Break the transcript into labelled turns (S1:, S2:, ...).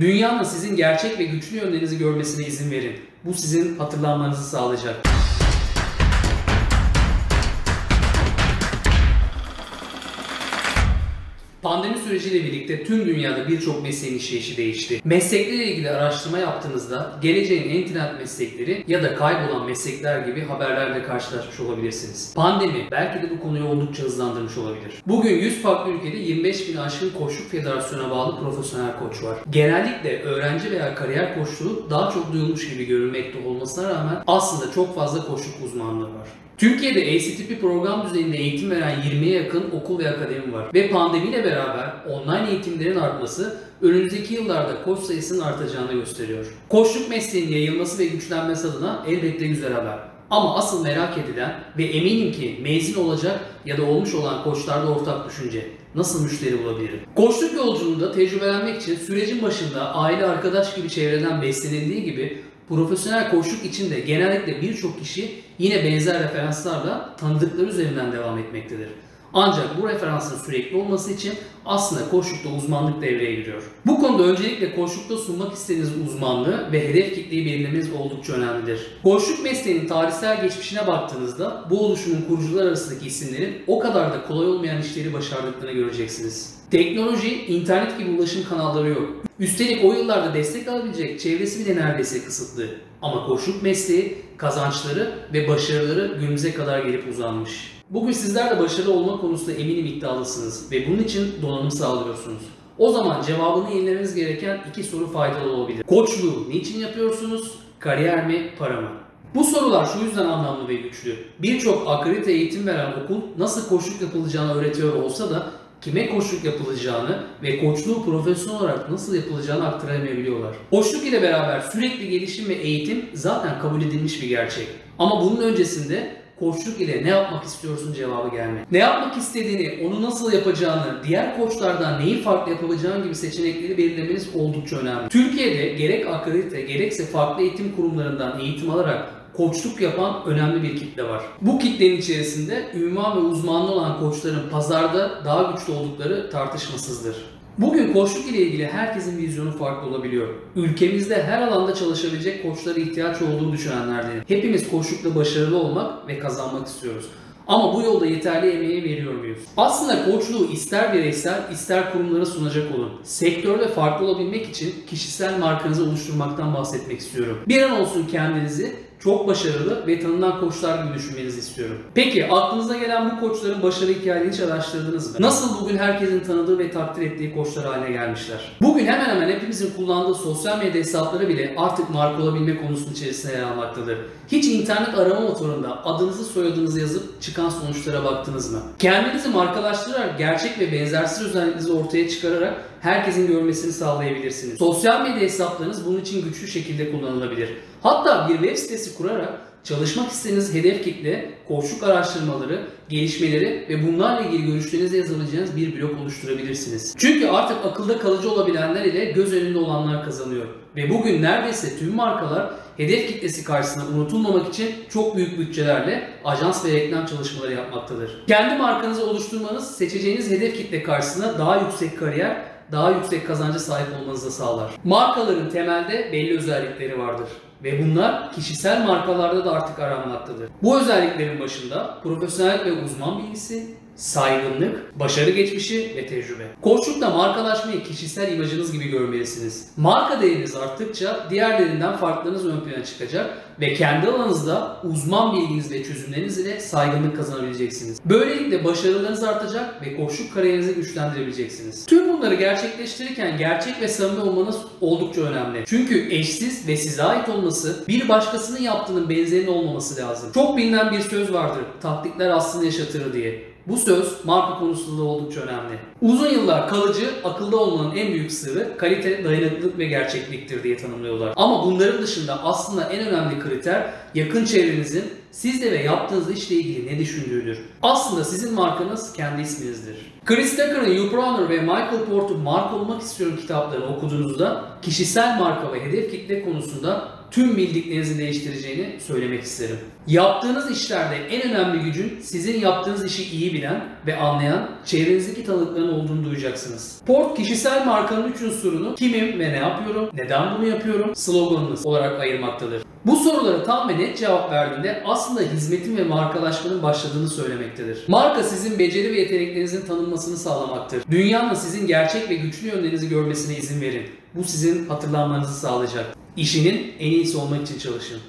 S1: Dünyanın sizin gerçek ve güçlü yönlerinizi görmesine izin verin. Bu sizin hatırlanmanızı sağlayacak. Pandemi süreciyle birlikte tüm dünyada birçok mesleğin işleyişi değişti. Mesleklerle ilgili araştırma yaptığınızda geleceğin en trend meslekleri ya da kaybolan meslekler gibi haberlerle karşılaşmış olabilirsiniz. Pandemi belki de bu konuyu oldukça hızlandırmış olabilir. Bugün 100 farklı ülkede 25 bin aşkın koçluk federasyona bağlı profesyonel koç var. Genellikle öğrenci veya kariyer koçluğu daha çok duyulmuş gibi görülmekte olmasına rağmen aslında çok fazla koçluk uzmanlığı var. Türkiye'de ACTP program düzeyinde eğitim veren 20'ye yakın okul ve akademi var. Ve pandemiyle beraber online eğitimlerin artması önümüzdeki yıllarda koç sayısının artacağını gösteriyor. Koçluk mesleğinin yayılması ve güçlenmesi adına elbette güzel haber. Ama asıl merak edilen ve eminim ki mezun olacak ya da olmuş olan koçlarda ortak düşünce. Nasıl müşteri bulabilirim? Koçluk yolculuğunda tecrübelenmek için sürecin başında aile arkadaş gibi çevreden beslenildiği gibi Profesyonel koçluk için de genellikle birçok kişi yine benzer referanslarla tanıdıkları üzerinden devam etmektedir. Ancak bu referansın sürekli olması için aslında koçlukta uzmanlık devreye giriyor. Bu konuda öncelikle koçlukta sunmak istediğiniz uzmanlığı ve hedef kitleyi belirlemeniz oldukça önemlidir. Koçluk mesleğinin tarihsel geçmişine baktığınızda bu oluşumun kurucular arasındaki isimlerin o kadar da kolay olmayan işleri başardıklarını göreceksiniz. Teknoloji, internet gibi ulaşım kanalları yok. Üstelik o yıllarda destek alabilecek çevresi bile neredeyse kısıtlı. Ama koçluk mesleği, kazançları ve başarıları günümüze kadar gelip uzanmış. Bugün sizler de başarılı olma konusunda eminim iddialısınız ve bunun için donanım sağlıyorsunuz. O zaman cevabını yenilemeniz gereken iki soru faydalı olabilir. Koçluğu niçin yapıyorsunuz? Kariyer mi, para mı? Bu sorular şu yüzden anlamlı ve güçlü. Birçok akredite eğitim veren okul nasıl koçluk yapılacağını öğretiyor olsa da kime koçluk yapılacağını ve koçluğu profesyonel olarak nasıl yapılacağını aktaramayabiliyorlar. Koçluk ile beraber sürekli gelişim ve eğitim zaten kabul edilmiş bir gerçek. Ama bunun öncesinde koçluk ile ne yapmak istiyorsun cevabı gelmeli. Ne yapmak istediğini, onu nasıl yapacağını, diğer koçlardan neyi farklı yapabileceğin gibi seçenekleri belirlemeniz oldukça önemli. Türkiye'de gerek akredite gerekse farklı eğitim kurumlarından eğitim alarak koçluk yapan önemli bir kitle var. Bu kitlenin içerisinde ünvan ve uzmanlı olan koçların pazarda daha güçlü oldukları tartışmasızdır. Bugün koçluk ile ilgili herkesin vizyonu farklı olabiliyor. Ülkemizde her alanda çalışabilecek koçlara ihtiyaç olduğunu düşünenlerdenim. Hepimiz koçlukta başarılı olmak ve kazanmak istiyoruz. Ama bu yolda yeterli emeği veriyor muyuz? Aslında koçluğu ister bireysel ister kurumlara sunacak olun. Sektörde farklı olabilmek için kişisel markanızı oluşturmaktan bahsetmek istiyorum. Bir an olsun kendinizi çok başarılı ve tanınan koçlar gibi düşünmenizi istiyorum. Peki aklınıza gelen bu koçların başarı hikayelerini hiç araştırdınız mı? Nasıl bugün herkesin tanıdığı ve takdir ettiği koçlar haline gelmişler? Bugün hemen hemen hepimizin kullandığı sosyal medya hesapları bile artık marka olabilme konusunun içerisinde yer almaktadır. Hiç internet arama motorunda adınızı soyadınızı yazıp çıkan sonuçlara baktınız mı? Kendinizi markalaştırarak gerçek ve benzersiz özelliklerinizi ortaya çıkararak herkesin görmesini sağlayabilirsiniz. Sosyal medya hesaplarınız bunun için güçlü şekilde kullanılabilir. Hatta bir web sitesi kurarak çalışmak istediğiniz hedef kitle, koçluk araştırmaları, gelişmeleri ve bunlarla ilgili görüşlerinizi yazabileceğiniz bir blog oluşturabilirsiniz. Çünkü artık akılda kalıcı olabilenler ile göz önünde olanlar kazanıyor. Ve bugün neredeyse tüm markalar hedef kitlesi karşısında unutulmamak için çok büyük bütçelerle ajans ve reklam çalışmaları yapmaktadır. Kendi markanızı oluşturmanız seçeceğiniz hedef kitle karşısında daha yüksek kariyer daha yüksek kazanca sahip olmanızı sağlar. Markaların temelde belli özellikleri vardır ve bunlar kişisel markalarda da artık aranmaktadır. Bu özelliklerin başında profesyonel ve uzman bilgisi, saygınlık, başarı geçmişi ve tecrübe. Koçlukta markalaşmayı kişisel imajınız gibi görmelisiniz. Marka değeriniz arttıkça diğerlerinden farklarınız ön plana çıkacak ve kendi alanınızda uzman bilginiz ve çözümleriniz ile saygınlık kazanabileceksiniz. Böylelikle başarılarınız artacak ve koçluk kariyerinizi güçlendirebileceksiniz. Tüm bunları gerçekleştirirken gerçek ve samimi olmanız oldukça önemli. Çünkü eşsiz ve size ait olması bir başkasının yaptığının benzerinin olmaması lazım. Çok bilinen bir söz vardır. Taktikler aslında yaşatır diye. Bu söz marka konusunda oldukça önemli. Uzun yıllar kalıcı, akılda olmanın en büyük sırrı kalite, dayanıklılık ve gerçekliktir diye tanımlıyorlar. Ama bunların dışında aslında en önemli kriter yakın çevrenizin sizle ve yaptığınız işle ilgili ne düşündüğüdür. Aslında sizin markanız kendi isminizdir. Chris Tucker'ın Hugh Browner ve Michael Porter'ın Marka Olmak İstiyorum kitaplarını okuduğunuzda kişisel marka ve hedef kitle konusunda tüm bildiklerinizi değiştireceğini söylemek isterim. Yaptığınız işlerde en önemli gücün sizin yaptığınız işi iyi bilen ve anlayan çevrenizdeki tanıdıkların olduğunu duyacaksınız. Port kişisel markanın üç unsurunu kimim ve ne yapıyorum, neden bunu yapıyorum, sloganınız olarak ayırmaktadır. Bu sorulara tam ve net cevap verdiğinde aslında hizmetin ve markalaşmanın başladığını söylemektedir. Marka sizin beceri ve yeteneklerinizin tanınmasını sağlamaktır. Dünyanın sizin gerçek ve güçlü yönlerinizi görmesine izin verin. Bu sizin hatırlanmanızı sağlayacak. İşinin en iyisi olmak için çalışın.